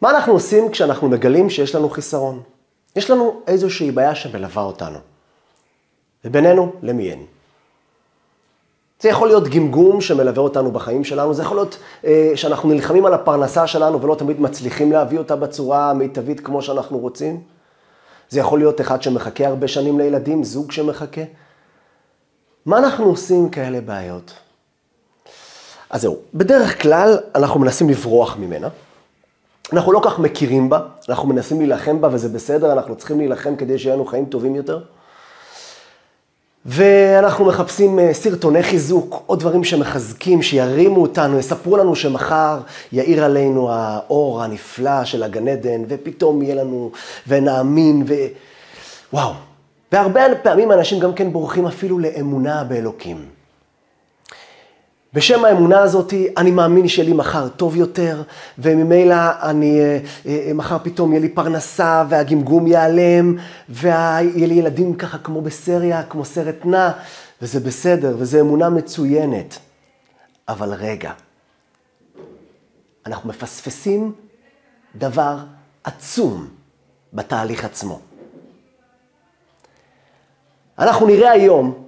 מה אנחנו עושים כשאנחנו מגלים שיש לנו חיסרון? יש לנו איזושהי בעיה שמלווה אותנו. ובינינו, למי אין? זה יכול להיות גמגום שמלווה אותנו בחיים שלנו, זה יכול להיות אה, שאנחנו נלחמים על הפרנסה שלנו ולא תמיד מצליחים להביא אותה בצורה המיטבית כמו שאנחנו רוצים. זה יכול להיות אחד שמחכה הרבה שנים לילדים, זוג שמחכה. מה אנחנו עושים עם כאלה בעיות? אז זהו, בדרך כלל אנחנו מנסים לברוח ממנה. אנחנו לא כך מכירים בה, אנחנו מנסים להילחם בה וזה בסדר, אנחנו צריכים להילחם כדי שיהיו לנו חיים טובים יותר. ואנחנו מחפשים אה, סרטוני חיזוק, עוד דברים שמחזקים, שירימו אותנו, יספרו לנו שמחר יאיר עלינו האור הנפלא של הגן עדן, ופתאום יהיה לנו, ונאמין, ו... וואו. והרבה פעמים אנשים גם כן בורחים אפילו לאמונה באלוקים. בשם האמונה הזאת, אני מאמין שיהיה לי מחר טוב יותר, וממילא אני, אה, אה, מחר פתאום יהיה לי פרנסה, והגמגום ייעלם, ויהיה לי ילדים ככה כמו בסריה, כמו סרט נע, וזה בסדר, וזו אמונה מצוינת. אבל רגע, אנחנו מפספסים דבר עצום בתהליך עצמו. אנחנו נראה היום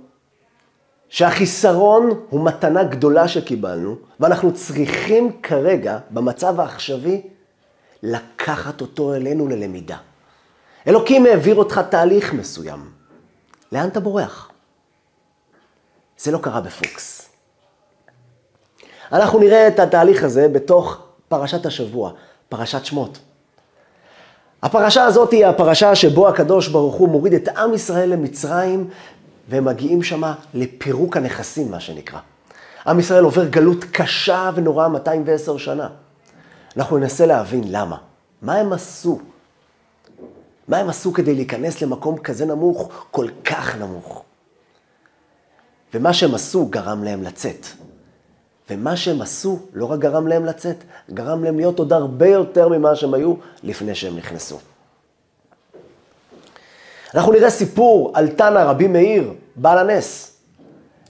שהחיסרון הוא מתנה גדולה שקיבלנו, ואנחנו צריכים כרגע, במצב העכשווי, לקחת אותו אלינו ללמידה. אלוקים העביר אותך תהליך מסוים. לאן אתה בורח? זה לא קרה בפוקס. אנחנו נראה את התהליך הזה בתוך פרשת השבוע, פרשת שמות. הפרשה הזאת היא הפרשה שבו הקדוש ברוך הוא מוריד את עם ישראל למצרים והם מגיעים שמה לפירוק הנכסים, מה שנקרא. עם ישראל עובר גלות קשה ונוראה 210 שנה. אנחנו ננסה להבין למה. מה הם עשו? מה הם עשו כדי להיכנס למקום כזה נמוך, כל כך נמוך? ומה שהם עשו גרם להם לצאת. ומה שהם עשו לא רק גרם להם לצאת, גרם להם להיות עוד הרבה יותר ממה שהם היו לפני שהם נכנסו. אנחנו נראה סיפור על תנא רבי מאיר, בעל הנס.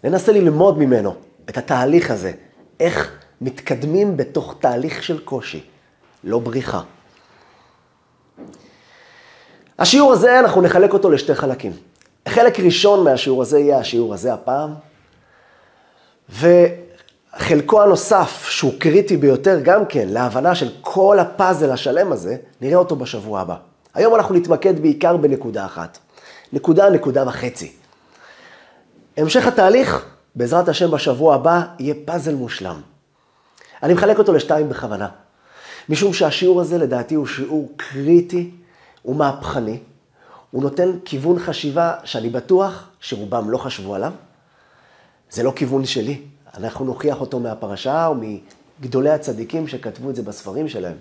ננסה ללמוד ממנו את התהליך הזה, איך מתקדמים בתוך תהליך של קושי, לא בריחה. השיעור הזה, אנחנו נחלק אותו לשתי חלקים. חלק ראשון מהשיעור הזה יהיה השיעור הזה הפעם, וחלקו הנוסף, שהוא קריטי ביותר גם כן להבנה של כל הפאזל השלם הזה, נראה אותו בשבוע הבא. היום אנחנו נתמקד בעיקר בנקודה אחת. נקודה, נקודה וחצי. המשך התהליך, בעזרת השם בשבוע הבא, יהיה פאזל מושלם. אני מחלק אותו לשתיים בכוונה. משום שהשיעור הזה לדעתי הוא שיעור קריטי, הוא מהפכני, הוא נותן כיוון חשיבה שאני בטוח שרובם לא חשבו עליו. זה לא כיוון שלי, אנחנו נוכיח אותו מהפרשה או מגדולי הצדיקים שכתבו את זה בספרים שלהם.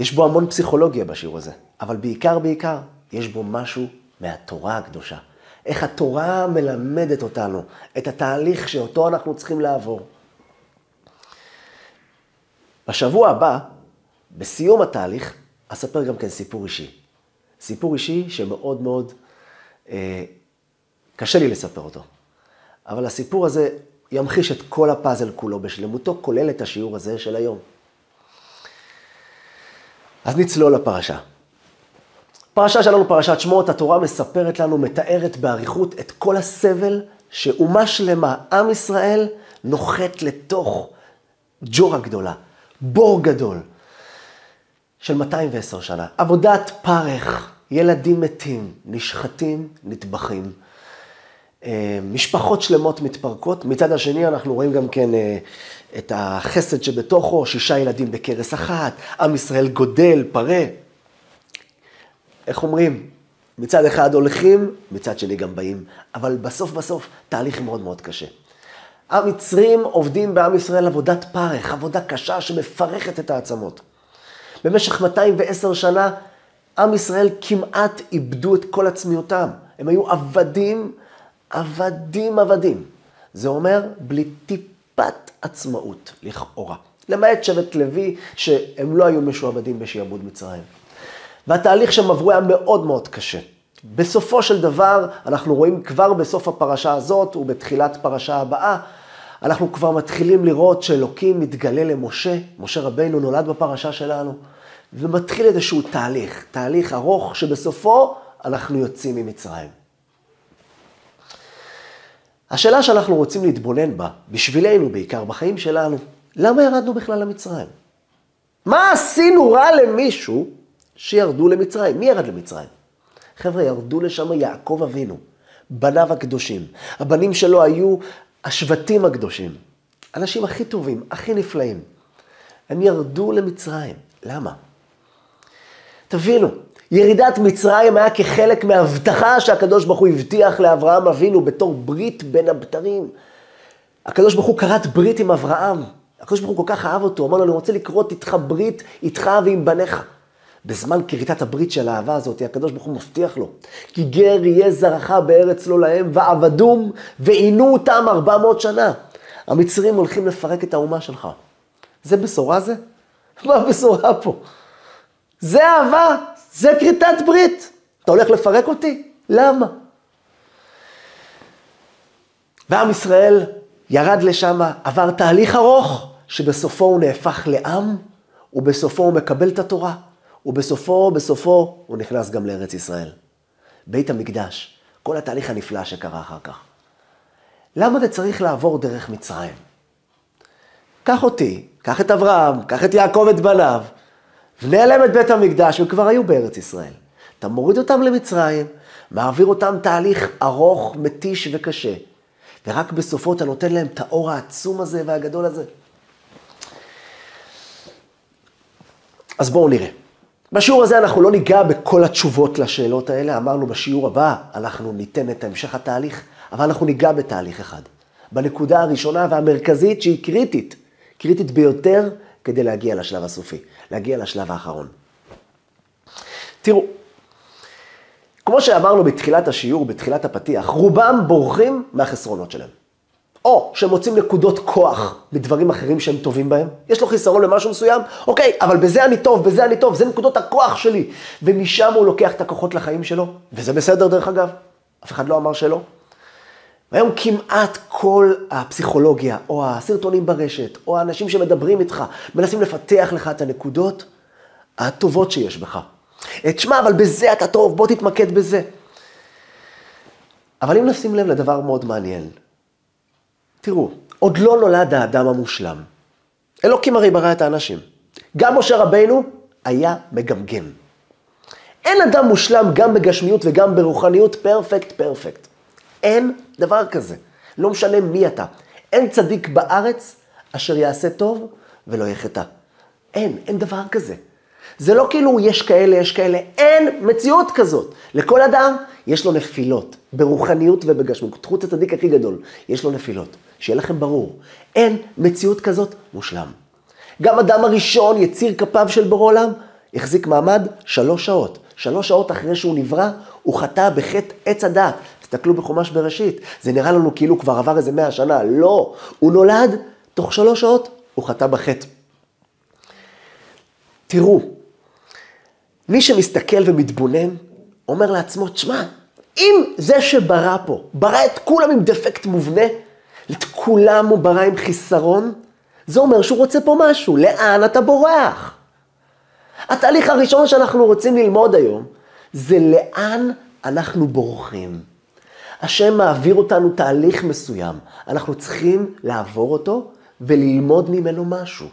יש בו המון פסיכולוגיה בשיעור הזה, אבל בעיקר, בעיקר, יש בו משהו מהתורה הקדושה. איך התורה מלמדת אותנו את התהליך שאותו אנחנו צריכים לעבור. בשבוע הבא, בסיום התהליך, אספר גם כן סיפור אישי. סיפור אישי שמאוד מאוד אה, קשה לי לספר אותו. אבל הסיפור הזה ימחיש את כל הפאזל כולו בשלמותו, כולל את השיעור הזה של היום. אז נצלול לפרשה. פרשה שלנו, פרשת שמות, התורה מספרת לנו, מתארת באריכות את כל הסבל שאומה שלמה, עם ישראל, נוחת לתוך ג'ורה גדולה, בור גדול של 210 שנה. עבודת פרך, ילדים מתים, נשחטים, נטבחים. אה, משפחות שלמות מתפרקות. מצד השני, אנחנו רואים גם כן אה, את החסד שבתוכו, שישה ילדים בכרס אחת, עם ישראל גודל, פרה. איך אומרים? מצד אחד הולכים, מצד שני גם באים, אבל בסוף בסוף תהליך מאוד מאוד קשה. המצרים עובדים בעם ישראל עבודת פרך, עבודה קשה שמפרכת את העצמות. במשך 210 שנה עם ישראל כמעט איבדו את כל עצמיותם. הם היו עבדים, עבדים עבדים. זה אומר בלי טיפת עצמאות, לכאורה. למעט שבט לוי, שהם לא היו משועבדים בשעבוד מצרים. והתהליך שהם עברו היה מאוד מאוד קשה. בסופו של דבר, אנחנו רואים כבר בסוף הפרשה הזאת ובתחילת פרשה הבאה, אנחנו כבר מתחילים לראות שאלוקים מתגלה למשה, משה רבינו נולד בפרשה שלנו, ומתחיל איזשהו תהליך, תהליך ארוך שבסופו אנחנו יוצאים ממצרים. השאלה שאנחנו רוצים להתבונן בה, בשבילנו בעיקר, בחיים שלנו, למה ירדנו בכלל למצרים? מה עשינו רע למישהו שירדו למצרים? מי ירד למצרים? חבר'ה, ירדו לשם יעקב אבינו, בניו הקדושים. הבנים שלו היו השבטים הקדושים. אנשים הכי טובים, הכי נפלאים. הם ירדו למצרים. למה? תבינו, ירידת מצרים היה כחלק מההבטחה שהקדוש ברוך הוא הבטיח לאברהם אבינו בתור ברית בין הבתרים. הקדוש ברוך הוא כרת ברית עם אברהם. הקדוש ברוך הוא כל כך אהב אותו, אמר לו, אני רוצה לקרות איתך ברית, איתך ועם בניך. בזמן כריתת הברית של האהבה הזאת, הקדוש ברוך הוא מבטיח לו, כי גר יהיה זרעך בארץ לא להם, ועבדום, ועינו אותם ארבע מאות שנה. המצרים הולכים לפרק את האומה שלך. זה בשורה זה? מה הבשורה פה? זה אהבה, זה כריתת ברית. אתה הולך לפרק אותי? למה? ועם ישראל ירד לשם, עבר תהליך ארוך, שבסופו הוא נהפך לעם, ובסופו הוא מקבל את התורה, ובסופו, בסופו, הוא נכנס גם לארץ ישראל. בית המקדש, כל התהליך הנפלא שקרה אחר כך. למה זה צריך לעבור דרך מצרים? קח אותי, קח את אברהם, קח את יעקב את בניו, ונעלם את בית המקדש, הם כבר היו בארץ ישראל. אתה מוריד אותם למצרים, מעביר אותם תהליך ארוך, מתיש וקשה, ורק בסופו אתה נותן להם את האור העצום הזה והגדול הזה. אז בואו נראה. בשיעור הזה אנחנו לא ניגע בכל התשובות לשאלות האלה, אמרנו בשיעור הבא אנחנו ניתן את המשך התהליך, אבל אנחנו ניגע בתהליך אחד. בנקודה הראשונה והמרכזית שהיא קריטית, קריטית ביותר כדי להגיע לשלב הסופי, להגיע לשלב האחרון. תראו, כמו שאמרנו בתחילת השיעור, בתחילת הפתיח, רובם בורחים מהחסרונות שלהם. או שמוצאים נקודות כוח בדברים אחרים שהם טובים בהם. יש לו חיסרון למשהו מסוים, אוקיי, אבל בזה אני טוב, בזה אני טוב, זה נקודות הכוח שלי. ומשם הוא לוקח את הכוחות לחיים שלו, וזה בסדר דרך אגב, אף אחד לא אמר שלא. והיום כמעט כל הפסיכולוגיה, או הסרטונים ברשת, או האנשים שמדברים איתך, מנסים לפתח לך את הנקודות הטובות שיש בך. תשמע, אבל בזה אתה טוב, בוא תתמקד בזה. אבל אם נשים לב לדבר מאוד מעניין, תראו, עוד לא נולד האדם המושלם. אלוקים הרי ברא את האנשים. גם משה רבינו היה מגמגם. אין אדם מושלם גם בגשמיות וגם ברוחניות פרפקט פרפקט. אין דבר כזה. לא משנה מי אתה. אין צדיק בארץ אשר יעשה טוב ולא יחטא. אין, אין דבר כזה. זה לא כאילו יש כאלה, יש כאלה, אין מציאות כזאת. לכל אדם יש לו נפילות, ברוחניות ובגשמות. את הצדיק הכי גדול, יש לו נפילות. שיהיה לכם ברור, אין מציאות כזאת מושלם. גם אדם הראשון, יציר כפיו של בור עולם, החזיק מעמד שלוש שעות. שלוש שעות אחרי שהוא נברא, הוא חטא בחטא עץ הדת. תסתכלו בחומש בראשית, זה נראה לנו כאילו כבר עבר איזה מאה שנה. לא, הוא נולד, תוך שלוש שעות הוא חטא בחטא. תראו, מי שמסתכל ומתבונן, אומר לעצמו, תשמע, אם זה שברא פה, ברא את כולם עם דפקט מובנה, את כולם הוא ברא עם חיסרון, זה אומר שהוא רוצה פה משהו, לאן אתה בורח? התהליך הראשון שאנחנו רוצים ללמוד היום, זה לאן אנחנו בורחים. השם מעביר אותנו תהליך מסוים, אנחנו צריכים לעבור אותו וללמוד ממנו משהו.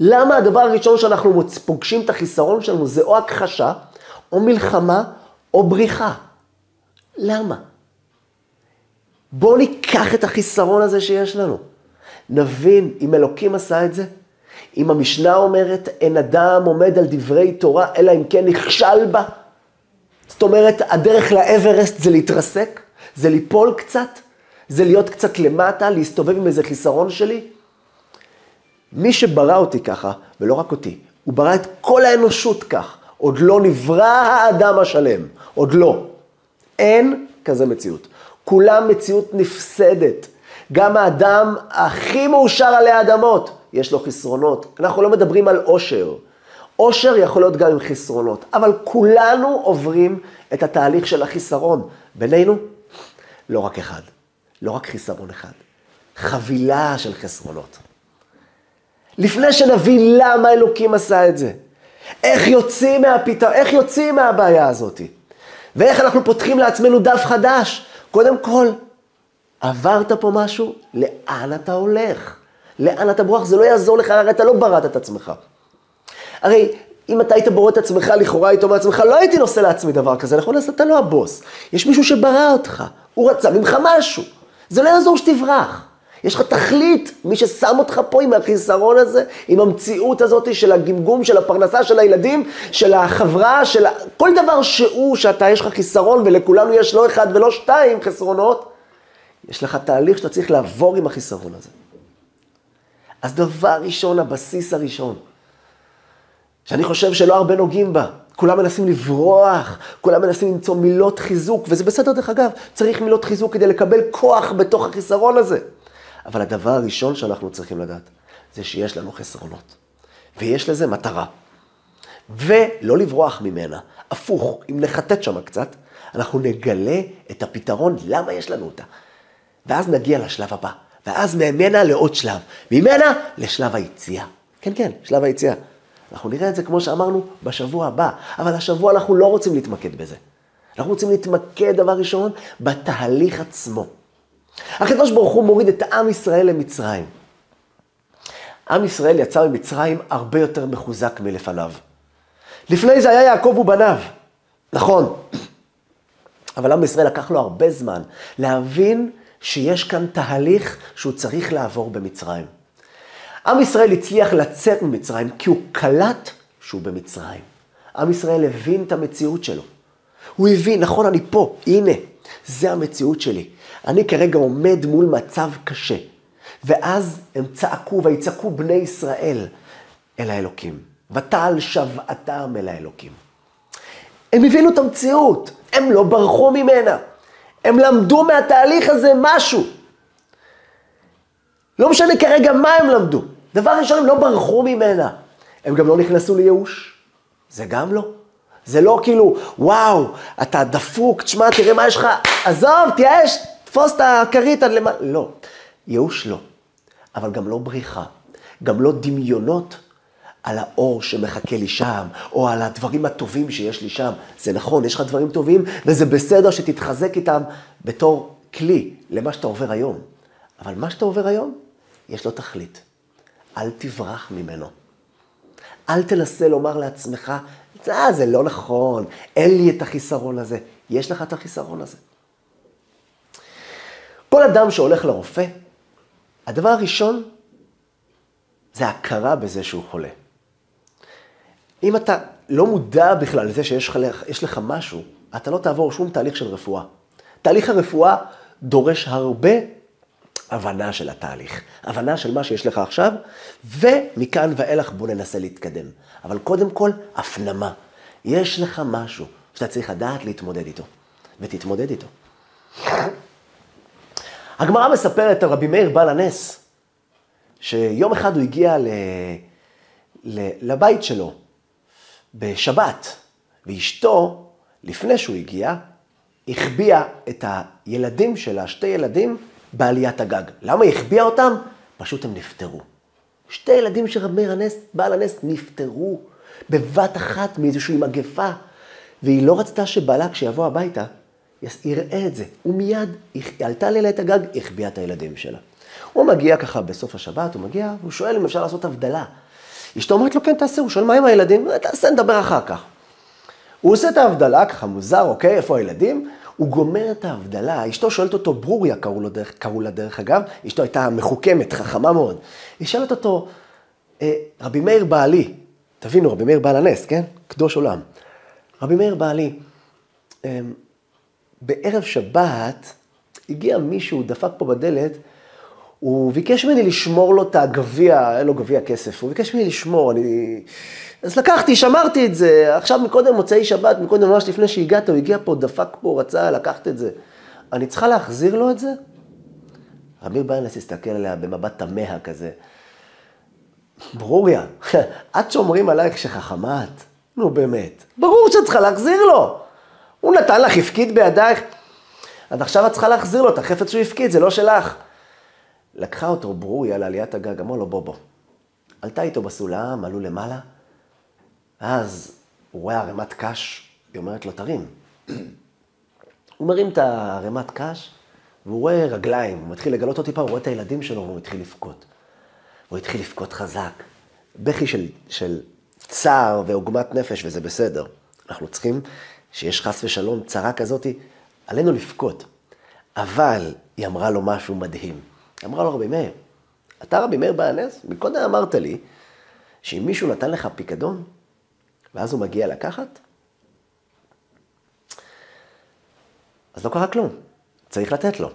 למה הדבר הראשון שאנחנו פוגשים את החיסרון שלנו זה או הכחשה, או מלחמה, או בריחה? למה? בואו ניקח את החיסרון הזה שיש לנו. נבין אם אלוקים עשה את זה, אם המשנה אומרת, אין אדם עומד על דברי תורה, אלא אם כן נכשל בה. זאת אומרת, הדרך לאברסט זה להתרסק, זה ליפול קצת, זה להיות קצת למטה, להסתובב עם איזה חיסרון שלי. מי שברא אותי ככה, ולא רק אותי, הוא ברא את כל האנושות כך. עוד לא נברא האדם השלם, עוד לא. אין כזה מציאות. כולם מציאות נפסדת. גם האדם הכי מאושר עלי האדמות, יש לו חסרונות. אנחנו לא מדברים על עושר. עושר יכול להיות גם עם חסרונות, אבל כולנו עוברים את התהליך של החיסרון. בינינו, לא רק אחד, לא רק חיסרון אחד. חבילה של חסרונות. לפני שנבין למה אלוקים עשה את זה, איך יוצאים מהפתרון, איך יוצאים מהבעיה הזאת, ואיך אנחנו פותחים לעצמנו דף חדש. קודם כל, עברת פה משהו, לאן אתה הולך? לאן אתה בורח? זה לא יעזור לך, הרי אתה לא בראת את עצמך. הרי אם אתה היית בורא את עצמך, לכאורה היית אומר לעצמך, לא הייתי נושא לעצמי דבר כזה, נכון? אז אתה לא הבוס. יש מישהו שברא אותך, הוא רצה ממך משהו. זה לא יעזור שתברח. יש לך תכלית, מי ששם אותך פה עם החיסרון הזה, עם המציאות הזאת של הגמגום, של הפרנסה של הילדים, של החברה, של כל דבר שהוא, שאתה, יש לך חיסרון ולכולנו יש לא אחד ולא שתיים חסרונות, יש לך תהליך שאתה צריך לעבור עם החיסרון הזה. אז דבר ראשון, הבסיס הראשון, שאני חושב שלא הרבה נוגעים בה, כולם מנסים לברוח, כולם מנסים למצוא מילות חיזוק, וזה בסדר דרך אגב, צריך מילות חיזוק כדי לקבל כוח בתוך החיסרון הזה. אבל הדבר הראשון שאנחנו צריכים לדעת, זה שיש לנו חסרונות. ויש לזה מטרה. ולא לברוח ממנה. הפוך, אם נחטט שם קצת, אנחנו נגלה את הפתרון למה יש לנו אותה. ואז נגיע לשלב הבא. ואז ממנה לעוד שלב. ממנה לשלב היציאה. כן, כן, שלב היציאה. אנחנו נראה את זה, כמו שאמרנו, בשבוע הבא. אבל השבוע אנחנו לא רוצים להתמקד בזה. אנחנו רוצים להתמקד, דבר ראשון, בתהליך עצמו. הקדוש ברוך הוא מוריד את עם ישראל למצרים. עם ישראל יצא ממצרים הרבה יותר מחוזק מלפניו. לפני זה היה יעקב ובניו, נכון. אבל עם ישראל לקח לו הרבה זמן להבין שיש כאן תהליך שהוא צריך לעבור במצרים. עם ישראל הצליח לצאת ממצרים כי הוא קלט שהוא במצרים. עם ישראל הבין את המציאות שלו. הוא הבין, נכון, אני פה, הנה, זה המציאות שלי. אני כרגע עומד מול מצב קשה. ואז הם צעקו, ויצעקו בני ישראל אל האלוקים. ותעל שוועתם אל האלוקים. הם הבינו את המציאות, הם לא ברחו ממנה. הם למדו מהתהליך הזה משהו. לא משנה כרגע מה הם למדו. דבר ראשון, הם לא ברחו ממנה. הם גם לא נכנסו לייאוש. זה גם לא. זה לא כאילו, וואו, אתה דפוק, תשמע, תראה מה יש לך, עזוב, תייאש, תפוס את הכרית עד למעלה. לא, ייאוש לא, אבל גם לא בריחה, גם לא דמיונות על האור שמחכה לי שם, או על הדברים הטובים שיש לי שם. זה נכון, יש לך דברים טובים, וזה בסדר שתתחזק איתם בתור כלי למה שאתה עובר היום. אבל מה שאתה עובר היום, יש לו תכלית. אל תברח ממנו. אל תנסה לומר לעצמך, אה, זה לא נכון, אין לי את החיסרון הזה. יש לך את החיסרון הזה. כל אדם שהולך לרופא, הדבר הראשון זה הכרה בזה שהוא חולה. אם אתה לא מודע בכלל לזה שיש לך, לך משהו, אתה לא תעבור שום תהליך של רפואה. תהליך הרפואה דורש הרבה הבנה של התהליך, הבנה של מה שיש לך עכשיו, ומכאן ואילך בוא ננסה להתקדם. אבל קודם כל, הפנמה. יש לך משהו שאתה צריך לדעת להתמודד איתו, ותתמודד איתו. הגמרא מספרת על רבי מאיר בעל הנס, שיום אחד הוא הגיע ל... ל... לבית שלו בשבת, ואשתו, לפני שהוא הגיע, החביאה את הילדים שלה, שתי ילדים, בעליית הגג. למה היא החביאה אותם? פשוט הם נפטרו. שתי ילדים של רבי הנס, בעל הנס, נפטרו בבת אחת מאיזושהי מגפה, והיא לא רצתה שבעלה, כשיבוא הביתה, יראה את זה. ומיד היא עלתה לילה את הגג, החביאה את הילדים שלה. הוא מגיע ככה בסוף השבת, הוא מגיע, הוא שואל אם אפשר לעשות הבדלה. אשתו אומרת לו, כן, תעשה, הוא שואל, מה עם הילדים? תעשה, נדבר אחר כך. הוא עושה את ההבדלה, ככה מוזר, אוקיי, איפה הילדים? הוא גומר את ההבדלה, אשתו שואלת אותו, ברוריה קראו, לו דרך, קראו לה דרך אגב, אשתו הייתה מחוכמת, חכמה מאוד. היא שואלת אותו, אה, רבי מאיר בעלי, תבינו, רבי מאיר בעל הנס, כן? קדוש עולם. רבי מאיר בעלי, אה, בערב שבת הגיע מישהו, דפק פה בדלת, הוא ביקש ממני לשמור לו את הגביע, היה לו גביע כסף, הוא ביקש ממני לשמור, אני... אז לקחתי, שמרתי את זה, עכשיו מקודם מוצאי שבת, מקודם ממש לפני שהגעת, הוא הגיע פה, דפק פה, רצה לקחת את זה. אני צריכה להחזיר לו את זה? רבי ביינס הסתכל עליה במבט תמה כזה. ברוריה, את שומרים עלייך שחכמה את? נו באמת, ברור שאת צריכה להחזיר לו. הוא נתן לך, הפקיד בידייך. אז עכשיו את צריכה להחזיר לו את החפץ שהוא הפקיד, זה לא שלך. לקחה אותו ברוריה לעליית הגג, אמר לו, בוא, בוא. עלתה איתו בסולם, עלו למעלה, ואז הוא רואה ערימת קש, היא אומרת לו, תרים. הוא מרים את הערימת קש, והוא רואה רגליים, הוא מתחיל לגלות עוד טיפה, הוא רואה את הילדים שלו, והוא מתחיל לבכות. הוא התחיל לבכות חזק. בכי של, של צער ועוגמת נפש, וזה בסדר. אנחנו צריכים, שיש חס ושלום צרה כזאת, עלינו לבכות. אבל היא אמרה לו משהו מדהים. אמרה לו, רבי מאיר, אתה רבי מאיר בענס? מקודם אמרת לי שאם מישהו נתן לך פיקדון, ואז הוא מגיע לקחת, אז לא קרה כלום, צריך לתת לו.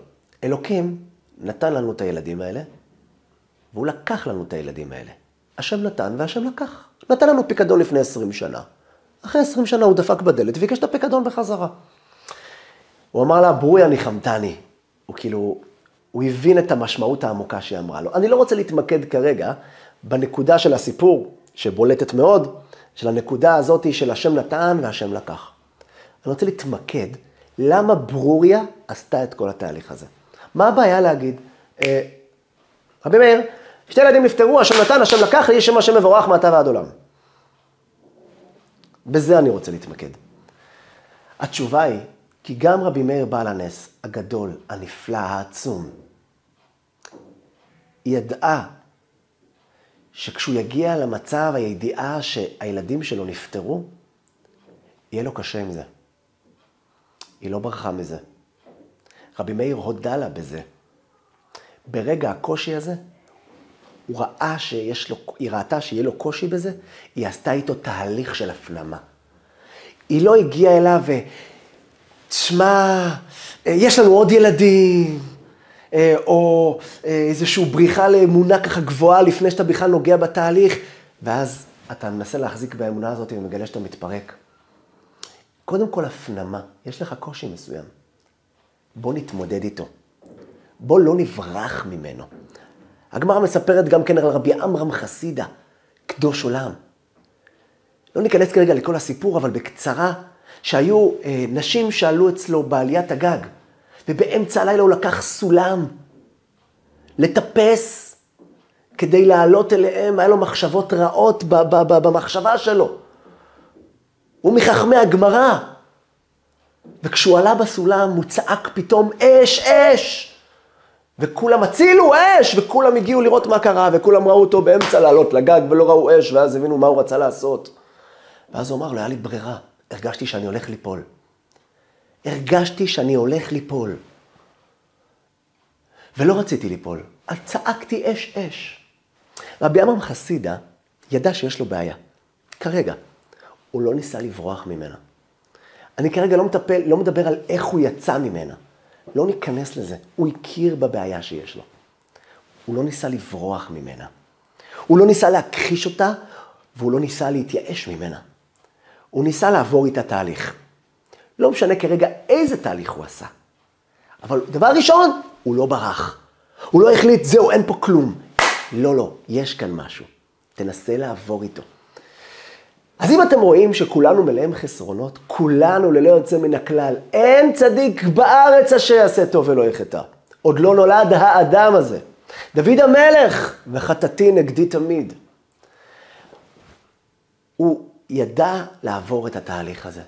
אלוקים נתן לנו את הילדים האלה, והוא לקח לנו את הילדים האלה. השם נתן והשם לקח. נתן לנו פיקדון לפני 20 שנה. אחרי 20 שנה הוא דפק בדלת וביקש את הפיקדון בחזרה. הוא אמר לה, ברוריה ניחמתני. הוא כאילו, הוא הבין את המשמעות העמוקה שהיא אמרה לו. אני לא רוצה להתמקד כרגע בנקודה של הסיפור, שבולטת מאוד, של הנקודה הזאת של השם נתן והשם לקח. אני רוצה להתמקד למה ברוריה עשתה את כל התהליך הזה. מה הבעיה להגיד? אה, רבי מאיר, שתי ילדים נפטרו, השם נתן, השם לקח, יהיה שם השם מבורך מעתה ועד עולם. בזה אני רוצה להתמקד. התשובה היא, כי גם רבי מאיר בעל הנס, הגדול, הנפלא, העצום, ידעה שכשהוא יגיע למצב, הידיעה שהילדים שלו נפטרו, יהיה לו קשה עם זה. היא לא ברחה מזה. רבי מאיר הודה לה בזה. ברגע הקושי הזה, הוא ראה שיש לו, היא ראתה שיהיה לו קושי בזה, היא עשתה איתו תהליך של הפנמה. היא לא הגיעה אליו ו... תשמע, יש לנו עוד ילדים, אה, או אה, איזושהי בריחה לאמונה ככה גבוהה לפני שאתה בכלל נוגע בתהליך, ואז אתה מנסה להחזיק באמונה הזאת ומגלה שאתה מתפרק. קודם כל הפנמה, יש לך קושי מסוים. בוא נתמודד איתו. בוא לא נברח ממנו. הגמרא מספרת גם כן על רבי עמרם חסידה, קדוש עולם. לא ניכנס כרגע לכל הסיפור, אבל בקצרה, שהיו אה, נשים שעלו אצלו בעליית הגג, ובאמצע הלילה הוא לקח סולם לטפס כדי לעלות אליהם, היה לו מחשבות רעות במחשבה שלו. הוא מחכמי הגמרא. וכשהוא עלה בסולם, הוא צעק פתאום, אש, אש! וכולם הצילו, אש! וכולם הגיעו לראות מה קרה, וכולם ראו אותו באמצע לעלות לגג ולא ראו אש, ואז הבינו מה הוא רצה לעשות. ואז הוא אמר לו, היה לי ברירה, הרגשתי שאני הולך ליפול. הרגשתי שאני הולך ליפול. ולא רציתי ליפול, אז צעקתי אש אש. רבי עמרם חסידה ידע שיש לו בעיה. כרגע. הוא לא ניסה לברוח ממנה. אני כרגע לא, מטפל, לא מדבר על איך הוא יצא ממנה. לא ניכנס לזה. הוא הכיר בבעיה שיש לו. הוא לא ניסה לברוח ממנה. הוא לא ניסה להכחיש אותה, והוא לא ניסה להתייאש ממנה. הוא ניסה לעבור איתה תהליך. לא משנה כרגע איזה תהליך הוא עשה. אבל דבר ראשון, הוא לא ברח. הוא לא החליט, זהו, אין פה כלום. לא, לא, יש כאן משהו. תנסה לעבור איתו. אז אם אתם רואים שכולנו מלאים חסרונות, כולנו ללא יוצא מן הכלל, אין צדיק בארץ אשר יעשה טוב ולא יחטא. עוד לא נולד האדם הזה. דוד המלך, וחטאתי נגדי תמיד. הוא ידע לעבור את התהליך הזה.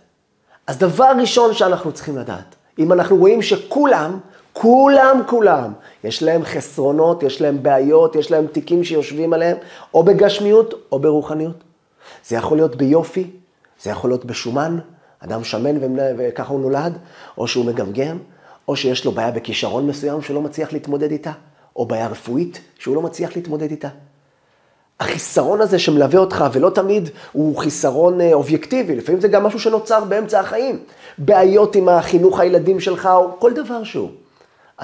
אז דבר ראשון שאנחנו צריכים לדעת, אם אנחנו רואים שכולם, כולם, כולם, יש להם חסרונות, יש להם בעיות, יש להם תיקים שיושבים עליהם, או בגשמיות או ברוחניות. זה יכול להיות ביופי, זה יכול להיות בשומן, אדם שמן וככה הוא נולד, או שהוא מגמגם, או שיש לו בעיה בכישרון מסוים שהוא לא מצליח להתמודד איתה, או בעיה רפואית שהוא לא מצליח להתמודד איתה. החיסרון הזה שמלווה אותך, ולא תמיד הוא חיסרון אה, אובייקטיבי, לפעמים זה גם משהו שנוצר באמצע החיים. בעיות עם החינוך הילדים שלך, או כל דבר שהוא.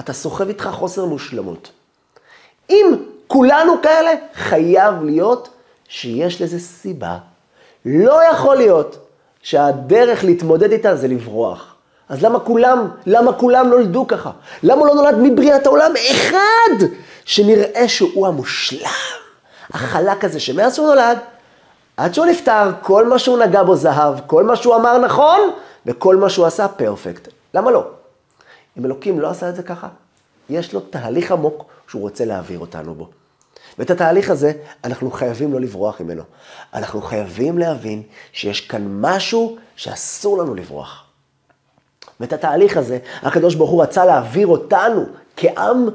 אתה סוחב איתך חוסר מושלמות. אם כולנו כאלה, חייב להיות שיש לזה סיבה. לא יכול להיות שהדרך להתמודד איתה זה לברוח. אז למה כולם, למה כולם נולדו ככה? למה לא נולד מבריאת העולם אחד שנראה שהוא המושלם? החלק הזה שמאז שהוא נולד, עד שהוא נפטר, כל מה שהוא נגע בו זהב, כל מה שהוא אמר נכון, וכל מה שהוא עשה פרפקט. למה לא? אם אלוקים לא עשה את זה ככה, יש לו תהליך עמוק שהוא רוצה להעביר אותנו בו. ואת התהליך הזה, אנחנו חייבים לא לברוח ממנו. אנחנו חייבים להבין שיש כאן משהו שאסור לנו לברוח. ואת התהליך הזה, הקדוש ברוך הוא רצה להעביר אותנו כעם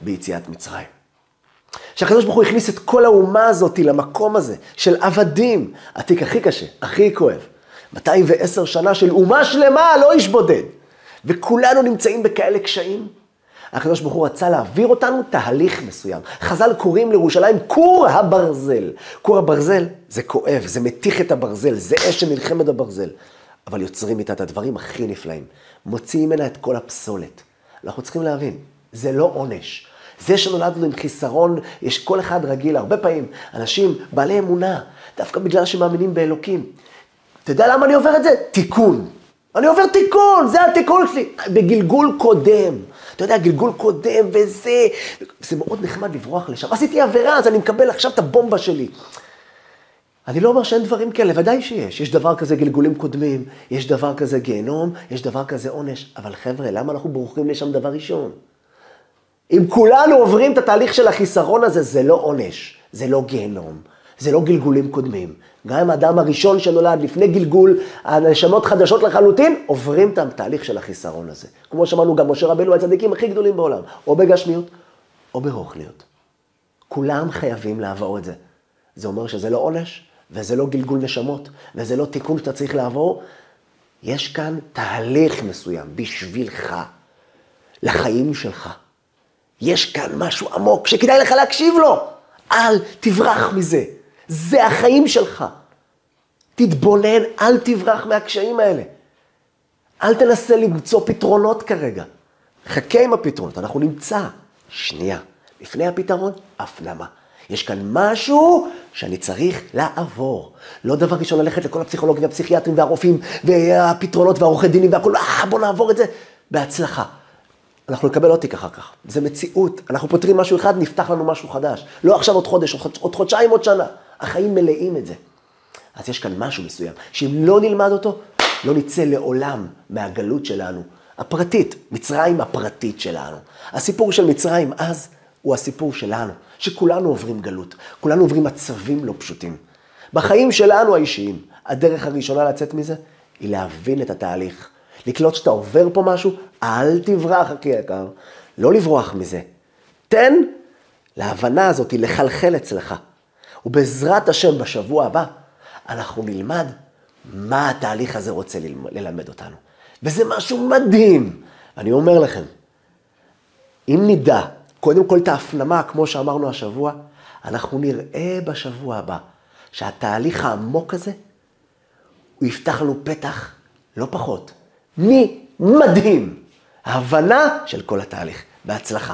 ביציאת מצרים. שהקדוש ברוך הוא הכניס את כל האומה הזאת למקום הזה של עבדים, התיק הכי קשה, הכי כואב. 210 שנה של אומה שלמה, לא איש בודד. וכולנו נמצאים בכאלה קשיים. הקדוש ברוך הוא רצה להעביר אותנו תהליך מסוים. חז"ל קוראים לירושלים כור הברזל. כור הברזל זה כואב, זה מתיך את הברזל, זה אש שנלחמת בברזל. אבל יוצרים איתה את הדברים הכי נפלאים. מוציאים ממנה את כל הפסולת. אנחנו צריכים להבין, זה לא עונש. זה שנולדנו עם חיסרון, יש כל אחד רגיל, הרבה פעמים, אנשים בעלי אמונה, דווקא בגלל שמאמינים באלוקים. אתה יודע למה אני עובר את זה? תיקון. אני עובר תיקון, זה התיקון שלי. בגלגול קודם. אתה יודע, גלגול קודם וזה, זה מאוד נחמד לברוח לשם. עשיתי עבירה, אז אני מקבל עכשיו את הבומבה שלי. אני לא אומר שאין דברים כאלה, ודאי שיש. יש דבר כזה גלגולים קודמים, יש דבר כזה גיהנום, יש דבר כזה עונש. אבל חבר'ה, למה אנחנו בורחים לשם דבר ראשון? אם כולנו עוברים את התהליך של החיסרון הזה, זה לא עונש, זה לא גיהנום, זה לא גלגולים קודמים. גם אם האדם הראשון שנולד לפני גלגול, הנשמות חדשות לחלוטין, עוברים את התהליך של החיסרון הזה. כמו שאמרנו, גם משה רבנו הצדיקים הכי גדולים בעולם, או בגשמיות או ברוחניות. כולם חייבים לעבור את זה. זה אומר שזה לא עונש, וזה לא גלגול נשמות, וזה לא תיקון שאתה צריך לעבור. יש כאן תהליך מסוים בשבילך, לחיים שלך. יש כאן משהו עמוק שכדאי לך להקשיב לו. אל תברח מזה. זה החיים שלך. תתבונן, אל תברח מהקשיים האלה. אל תנסה למצוא פתרונות כרגע. חכה עם הפתרונות, אנחנו נמצא. שנייה, לפני הפתרון, הפנמה. יש כאן משהו שאני צריך לעבור. לא דבר ראשון ללכת לכל הפסיכולוגים והפסיכיאטרים והרופאים והפתרונות והעורכי דינים והכול, אה, בוא נעבור את זה בהצלחה. אנחנו נקבל עוד תיק אחר כך. זה מציאות. אנחנו פותרים משהו אחד, נפתח לנו משהו חדש. לא עכשיו עוד חודש, עוד חודשיים, עוד שנה. החיים מלאים את זה. אז יש כאן משהו מסוים, שאם לא נלמד אותו, לא נצא לעולם מהגלות שלנו, הפרטית, מצרים הפרטית שלנו. הסיפור של מצרים אז הוא הסיפור שלנו, שכולנו עוברים גלות, כולנו עוברים מצבים לא פשוטים. בחיים שלנו האישיים, הדרך הראשונה לצאת מזה, היא להבין את התהליך. לקלוט שאתה עובר פה משהו, אל תברח, אחי יקר, לא לברוח מזה. תן להבנה הזאת לחלחל אצלך. ובעזרת השם בשבוע הבא, אנחנו נלמד מה התהליך הזה רוצה ללמד אותנו. וזה משהו מדהים. אני אומר לכם, אם נדע קודם כל את ההפנמה, כמו שאמרנו השבוע, אנחנו נראה בשבוע הבא שהתהליך העמוק הזה, הוא יפתח לנו פתח, לא פחות, מדהים, הבנה של כל התהליך. בהצלחה.